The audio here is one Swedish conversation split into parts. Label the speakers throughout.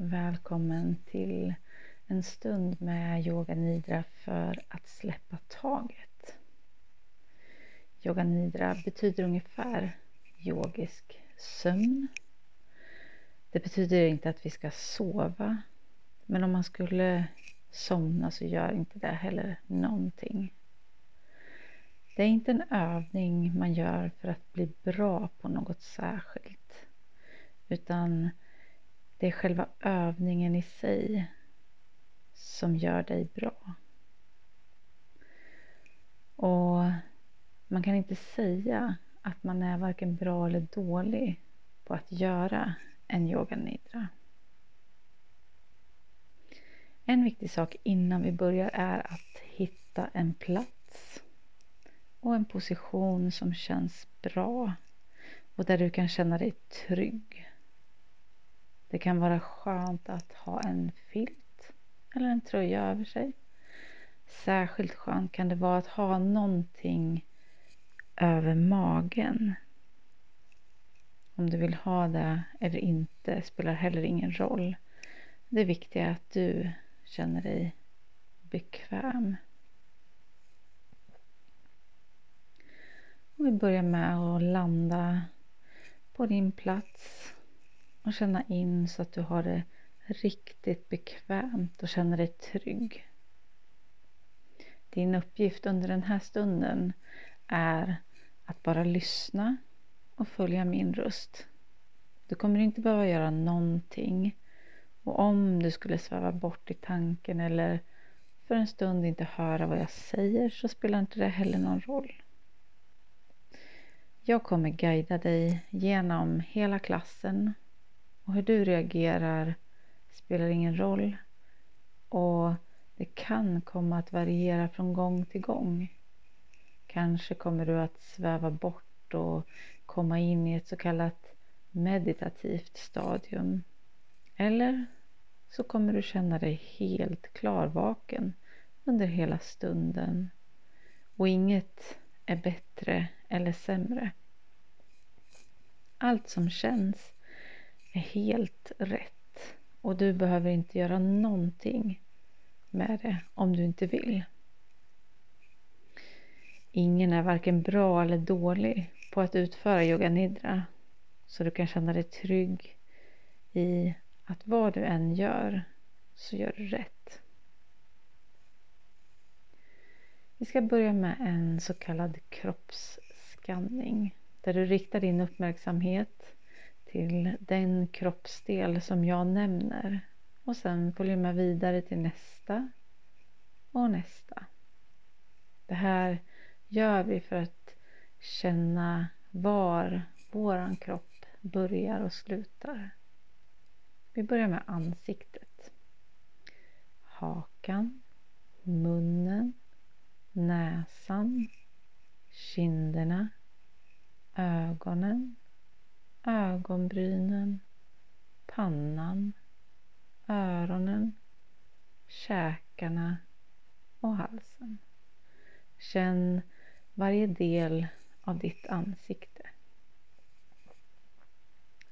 Speaker 1: Välkommen till en stund med yoga nidra för att släppa taget. Yoga nidra betyder ungefär yogisk sömn. Det betyder inte att vi ska sova, men om man skulle somna så gör inte det heller någonting. Det är inte en övning man gör för att bli bra på något särskilt, utan det är själva övningen i sig som gör dig bra. Och man kan inte säga att man är varken bra eller dålig på att göra en yoga nidra. En viktig sak innan vi börjar är att hitta en plats och en position som känns bra och där du kan känna dig trygg. Det kan vara skönt att ha en filt eller en tröja över sig. Särskilt skönt kan det vara att ha någonting över magen. Om du vill ha det eller inte spelar heller ingen roll. Det viktiga är att du känner dig bekväm. Och vi börjar med att landa på din plats och känna in så att du har det riktigt bekvämt och känner dig trygg. Din uppgift under den här stunden är att bara lyssna och följa min röst. Du kommer inte behöva göra någonting och om du skulle sväva bort i tanken eller för en stund inte höra vad jag säger så spelar inte det heller någon roll. Jag kommer guida dig genom hela klassen och hur du reagerar spelar ingen roll och det kan komma att variera från gång till gång. Kanske kommer du att sväva bort och komma in i ett så kallat meditativt stadium. Eller så kommer du känna dig helt klarvaken under hela stunden och inget är bättre eller sämre. Allt som känns är helt rätt och du behöver inte göra någonting med det om du inte vill. Ingen är varken bra eller dålig på att utföra yoga nidra så du kan känna dig trygg i att vad du än gör så gör du rätt. Vi ska börja med en så kallad kroppsskanning där du riktar din uppmärksamhet till den kroppsdel som jag nämner och sen följer med vidare till nästa och nästa. Det här gör vi för att känna var våran kropp börjar och slutar. Vi börjar med ansiktet. Hakan, munnen, näsan, kinderna, ögonen, ögonbrynen, pannan, öronen, käkarna och halsen. Känn varje del av ditt ansikte.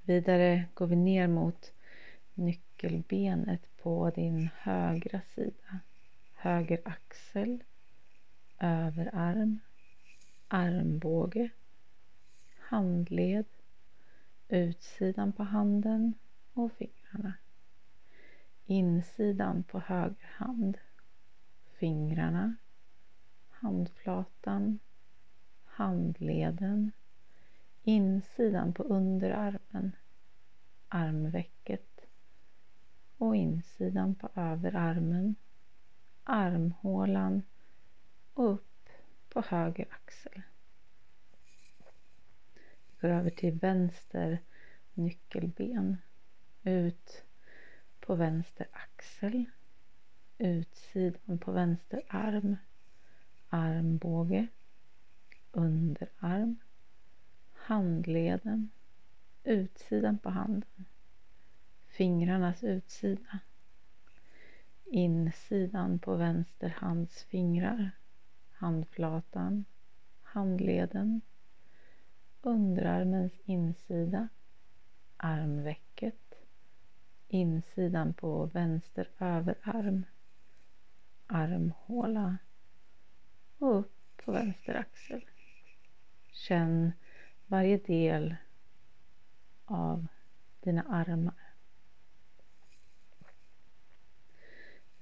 Speaker 1: Vidare går vi ner mot nyckelbenet på din högra sida. Höger axel, överarm, armbåge, handled, utsidan på handen och fingrarna. Insidan på höger hand, fingrarna, handflatan, handleden, insidan på underarmen, armvecket. Och insidan på överarmen, armhålan. Och upp på höger axel. Går över till vänster nyckelben. Ut på vänster axel. Utsidan på vänster arm. Armbåge. Underarm. Handleden. Utsidan på handen. Fingrarnas utsida. Insidan på vänster hands fingrar. Handflatan. Handleden underarmens insida, armvecket, insidan på vänster överarm, armhåla och upp på vänster axel. Känn varje del av dina armar.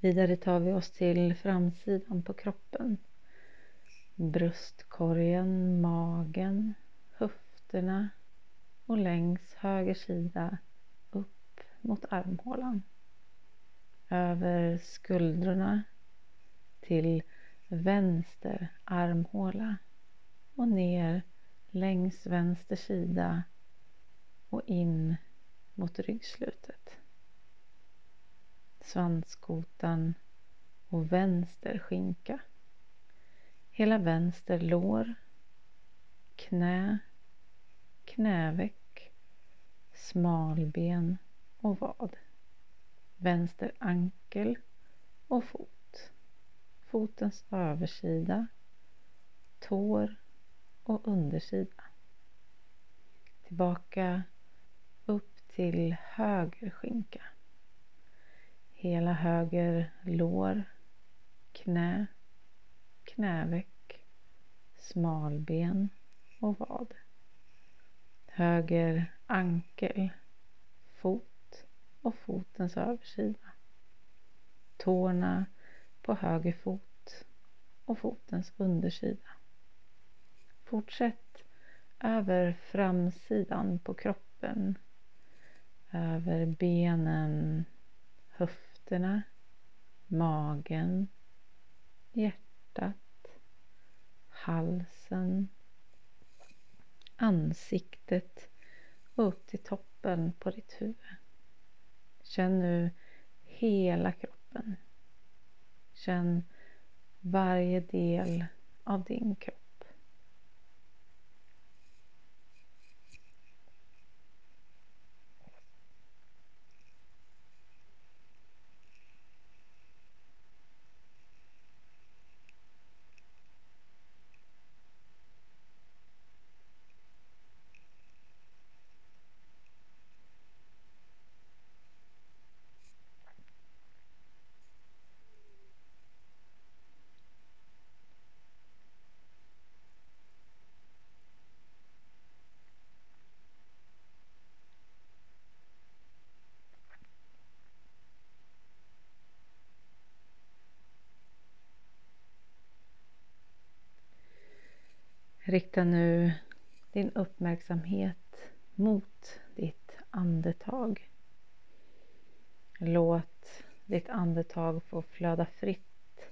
Speaker 1: Vidare tar vi oss till framsidan på kroppen. Bröstkorgen, magen, fötterna och längs höger sida upp mot armhålan. Över skuldrorna till vänster armhåla och ner längs vänster sida och in mot ryggslutet. Svanskotan och vänster skinka. Hela vänster lår, knä, knäveck, smalben och vad. Vänster ankel och fot. Fotens översida, tår och undersida. Tillbaka upp till höger skinka. Hela höger lår, knä, knäveck, smalben och vad. Höger ankel, fot och fotens översida. Tårna på höger fot och fotens undersida. Fortsätt över framsidan på kroppen, över benen, höfterna, magen, hjärtat, halsen, ansiktet och upp till toppen på ditt huvud. Känn nu hela kroppen. Känn varje del av din kropp. Rikta nu din uppmärksamhet mot ditt andetag. Låt ditt andetag få flöda fritt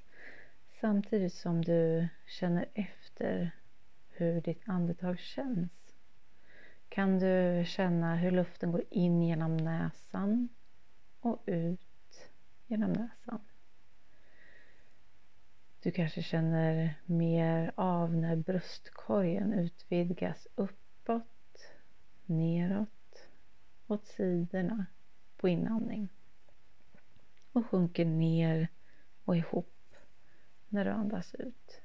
Speaker 1: samtidigt som du känner efter hur ditt andetag känns. Kan du känna hur luften går in genom näsan och ut genom näsan. Du kanske känner mer av när bröstkorgen utvidgas uppåt, neråt, åt sidorna på inandning och sjunker ner och ihop när du andas ut.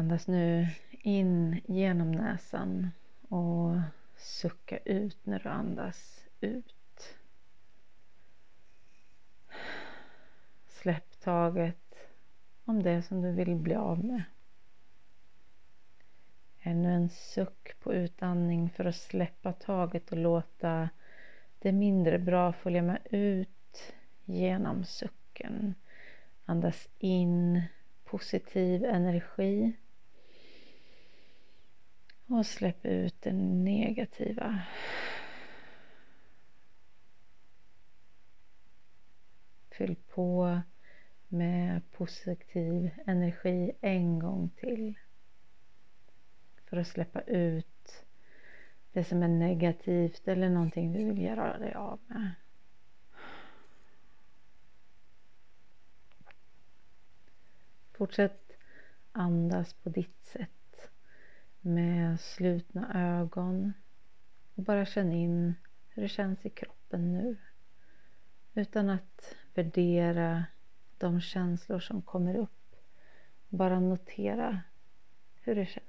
Speaker 1: Andas nu in genom näsan och sucka ut när du andas ut. Släpp taget om det som du vill bli av med. Ännu en suck på utandning för att släppa taget och låta det mindre bra följa med ut genom sucken. Andas in positiv energi och släpp ut det negativa. Fyll på med positiv energi en gång till. För att släppa ut det som är negativt eller någonting du vill göra dig av med. Fortsätt andas på ditt sätt med slutna ögon och bara känn in hur det känns i kroppen nu utan att värdera de känslor som kommer upp. Bara notera hur det känns.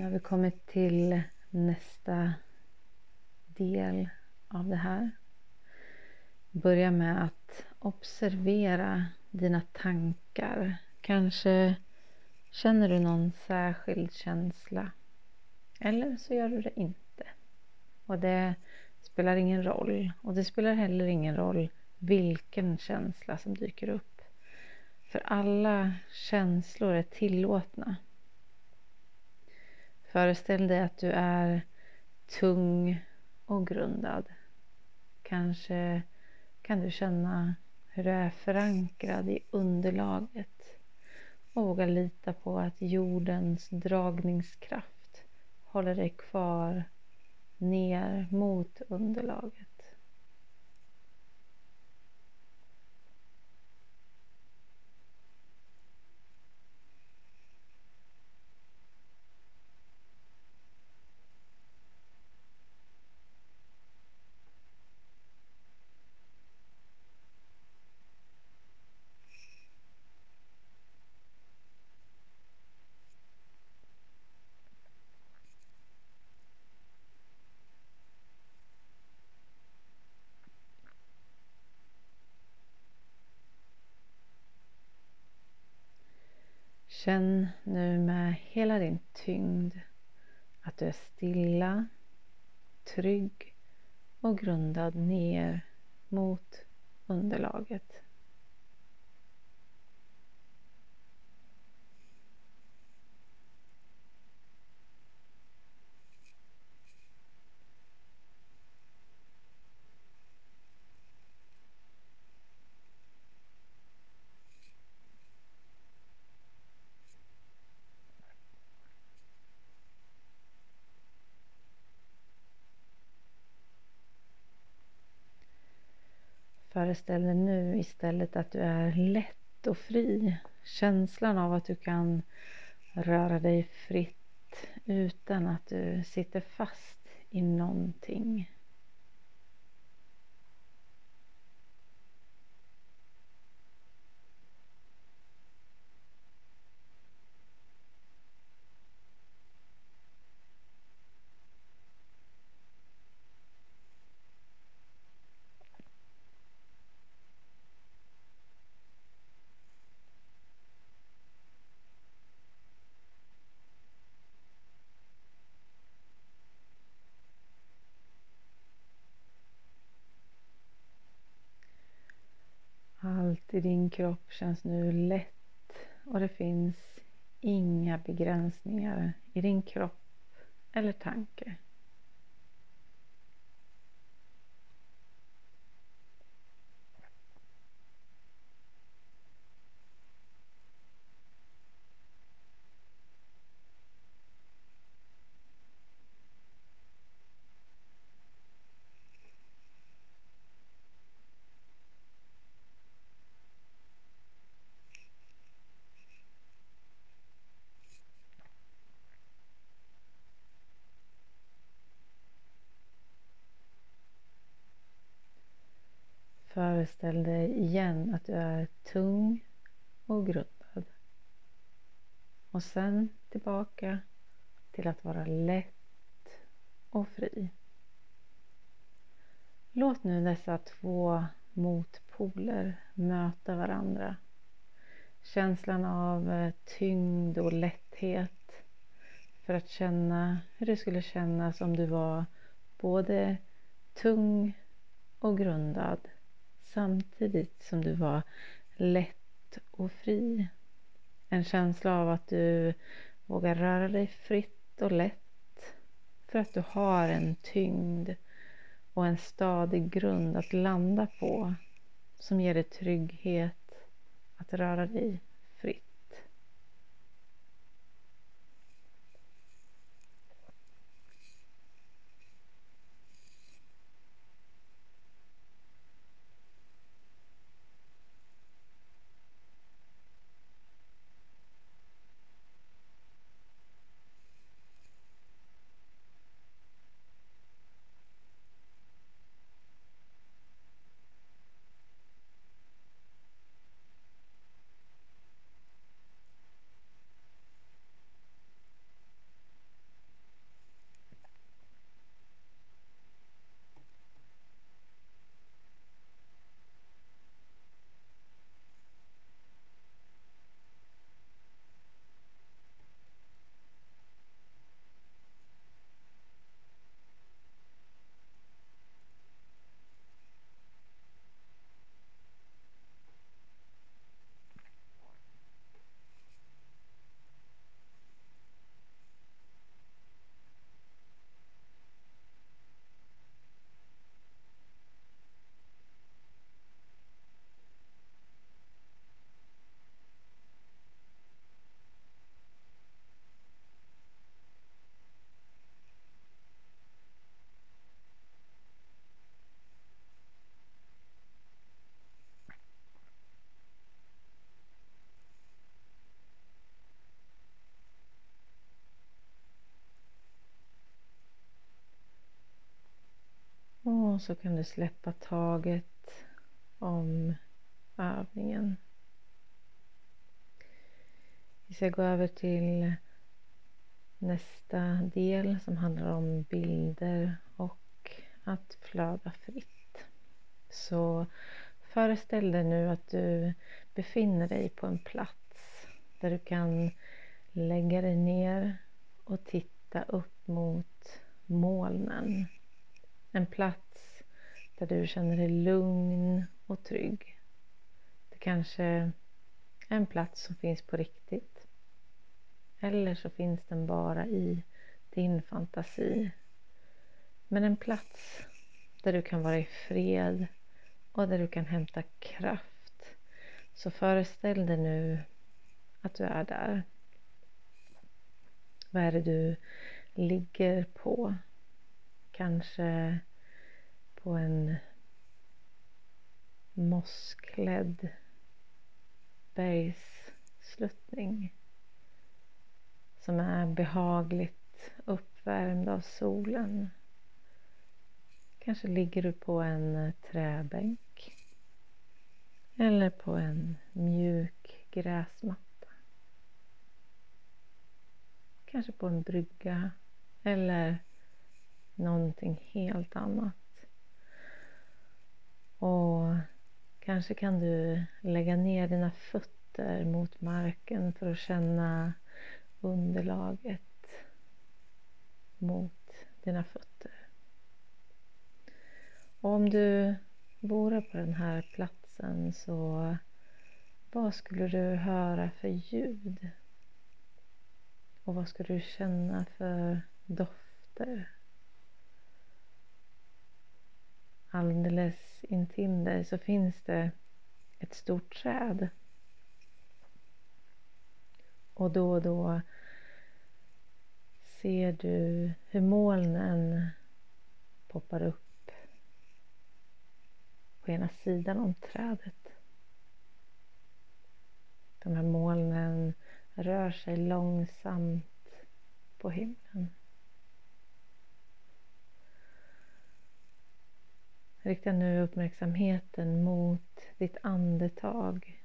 Speaker 1: Nu har vi kommit till nästa del av det här. Börja med att observera dina tankar. Kanske känner du någon särskild känsla. Eller så gör du det inte. Och det spelar ingen roll. Och det spelar heller ingen roll vilken känsla som dyker upp. För alla känslor är tillåtna. Föreställ dig att du är tung och grundad. Kanske kan du känna hur du är förankrad i underlaget och våga lita på att jordens dragningskraft håller dig kvar ner mot underlaget. Känn nu med hela din tyngd att du är stilla, trygg och grundad ner mot underlaget. Föreställ dig nu istället att du är lätt och fri. Känslan av att du kan röra dig fritt utan att du sitter fast i någonting. Allt i din kropp känns nu lätt och det finns inga begränsningar i din kropp eller tanke. Föreställ dig igen att du är tung och grundad. Och sen tillbaka till att vara lätt och fri. Låt nu dessa två motpoler möta varandra. Känslan av eh, tyngd och lätthet för att känna hur det skulle kännas om du var både tung och grundad samtidigt som du var lätt och fri. En känsla av att du vågar röra dig fritt och lätt för att du har en tyngd och en stadig grund att landa på som ger dig trygghet att röra dig Och så kan du släppa taget om övningen. Vi ska gå över till nästa del som handlar om bilder och att flöda fritt. Så föreställ dig nu att du befinner dig på en plats där du kan lägga dig ner och titta upp mot molnen. En plats där du känner dig lugn och trygg. Det kanske är en plats som finns på riktigt. Eller så finns den bara i din fantasi. Men en plats där du kan vara i fred och där du kan hämta kraft. Så föreställ dig nu att du är där. Vad är det du ligger på? Kanske på en mossklädd bergssluttning som är behagligt uppvärmd av solen. Kanske ligger du på en träbänk eller på en mjuk gräsmatta. Kanske på en brygga eller någonting helt annat. Och kanske kan du lägga ner dina fötter mot marken för att känna underlaget mot dina fötter. Och om du vore på den här platsen så vad skulle du höra för ljud? Och vad skulle du känna för dofter? Alldeles intill dig så finns det ett stort träd. Och då och då ser du hur molnen poppar upp på ena sidan om trädet. De här molnen rör sig långsamt på himlen. Rikta nu uppmärksamheten mot ditt andetag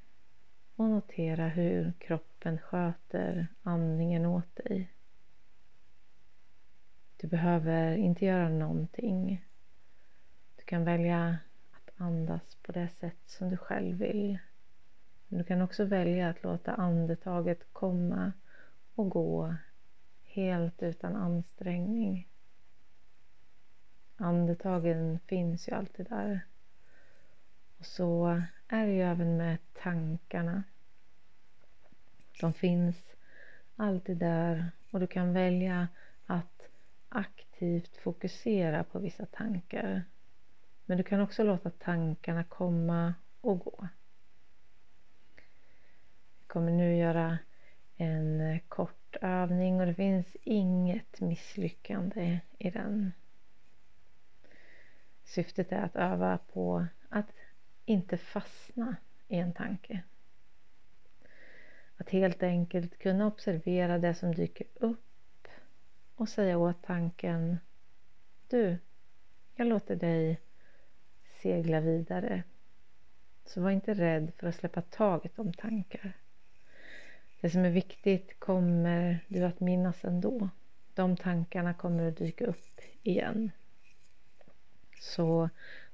Speaker 1: och notera hur kroppen sköter andningen åt dig. Du behöver inte göra någonting. Du kan välja att andas på det sätt som du själv vill. Men du kan också välja att låta andetaget komma och gå helt utan ansträngning. Andetagen finns ju alltid där. Och så är det ju även med tankarna. De finns alltid där och du kan välja att aktivt fokusera på vissa tankar. Men du kan också låta tankarna komma och gå. Vi kommer nu göra en kort övning och det finns inget misslyckande i den. Syftet är att öva på att inte fastna i en tanke. Att helt enkelt kunna observera det som dyker upp och säga åt tanken Du, jag låter dig segla vidare. Så var inte rädd för att släppa taget om tankar. Det som är viktigt kommer du att minnas ändå. De tankarna kommer att dyka upp igen. Så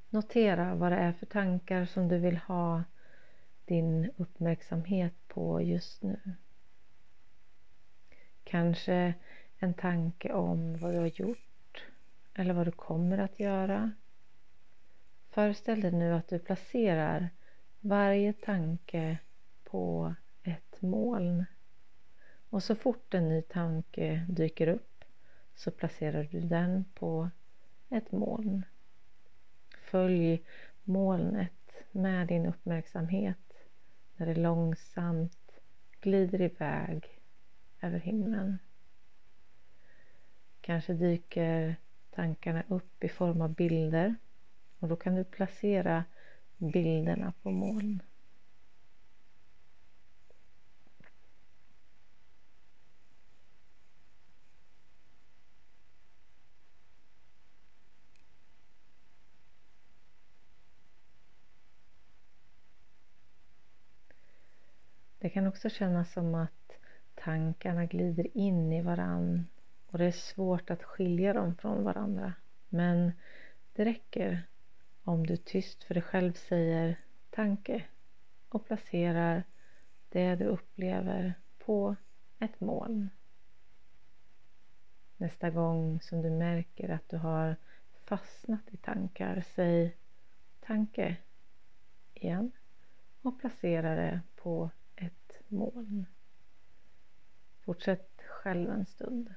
Speaker 1: notera vad det är för tankar som du vill ha din uppmärksamhet på just nu. Kanske en tanke om vad du har gjort eller vad du kommer att göra. Föreställ dig nu att du placerar varje tanke på ett moln. Och så fort en ny tanke dyker upp så placerar du den på ett moln. Följ molnet med din uppmärksamhet när det långsamt glider iväg över himlen. Kanske dyker tankarna upp i form av bilder och då kan du placera bilderna på moln. Det kan också kännas som att tankarna glider in i varann och det är svårt att skilja dem från varandra. Men det räcker om du tyst för dig själv säger tanke och placerar det du upplever på ett moln. Nästa gång som du märker att du har fastnat i tankar, säg tanke igen och placera det på moln. Fortsätt själv en stund.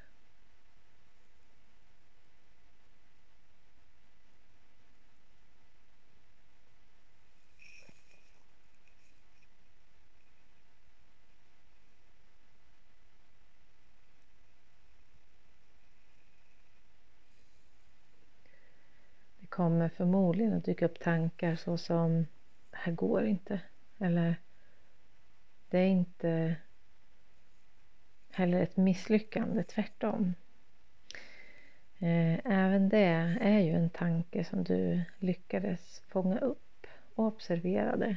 Speaker 1: kommer förmodligen att dyka upp tankar såsom det här går inte eller det är inte heller ett misslyckande, tvärtom. Eh, även det är ju en tanke som du lyckades fånga upp och observerade.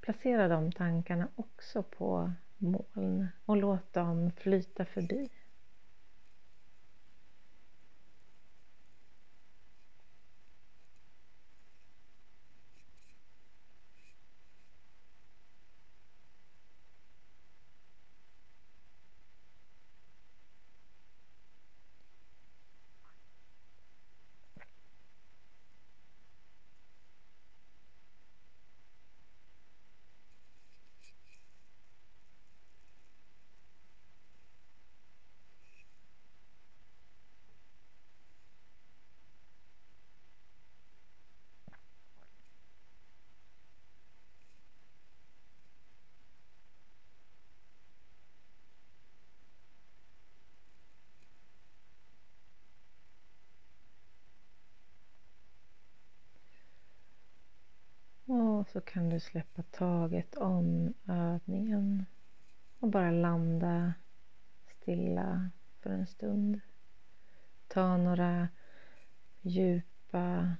Speaker 1: Placera de tankarna också på moln och låt dem flyta förbi. Och så kan du släppa taget om övningen och bara landa stilla för en stund. Ta några djupa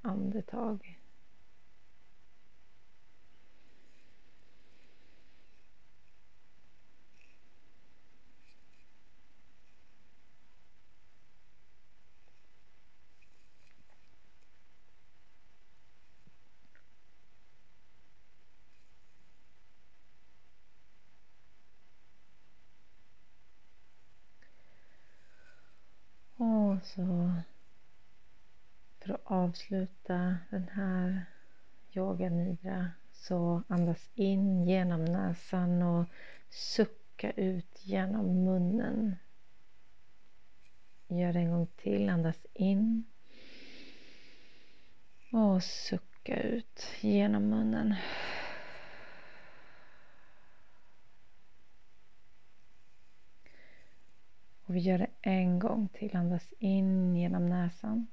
Speaker 1: andetag. Så för att avsluta den här yoga nidra så andas in genom näsan och sucka ut genom munnen. Gör det en gång till. Andas in. Och sucka ut genom munnen. Och vi gör det en gång till. Andas in genom näsan.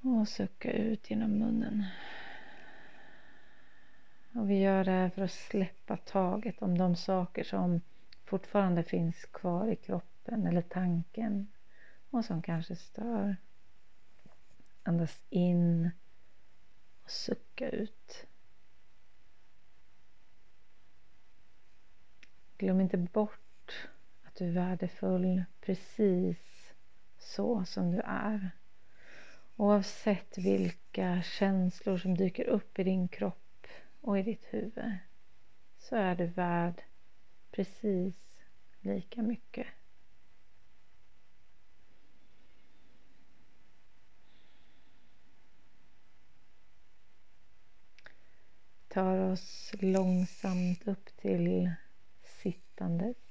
Speaker 1: Och sucka ut genom munnen. Och vi gör det här för att släppa taget om de saker som fortfarande finns kvar i kroppen eller tanken och som kanske stör. Andas in och sucka ut. Glöm inte bort du är värdefull precis så som du är. Oavsett vilka känslor som dyker upp i din kropp och i ditt huvud så är du värd precis lika mycket. tar oss långsamt upp till sittandes.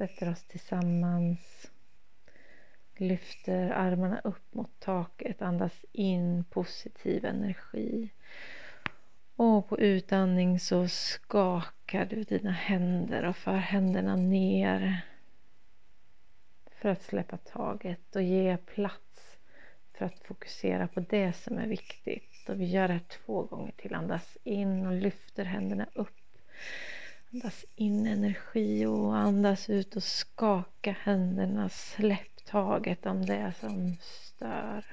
Speaker 1: Sätter oss tillsammans. Lyfter armarna upp mot taket. Andas in positiv energi. Och på utandning så skakar du dina händer och för händerna ner. För att släppa taget och ge plats för att fokusera på det som är viktigt. Och vi gör det här två gånger till. Andas in och lyfter händerna upp. Andas in energi och andas ut och skaka händerna. Släpp taget om det som stör.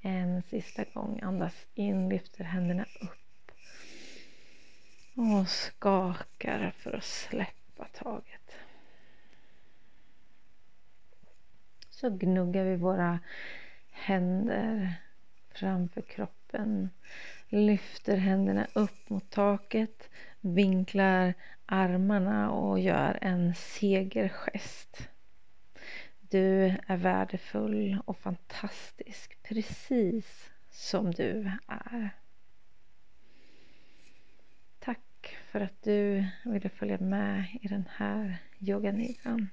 Speaker 1: En sista gång. Andas in, lyfter händerna upp. Och skakar för att släppa taget. Så gnuggar vi våra händer framför kroppen. Lyfter händerna upp mot taket. Vinklar armarna och gör en segergest. Du är värdefull och fantastisk precis som du är. Tack för att du ville följa med i den här yoganidran.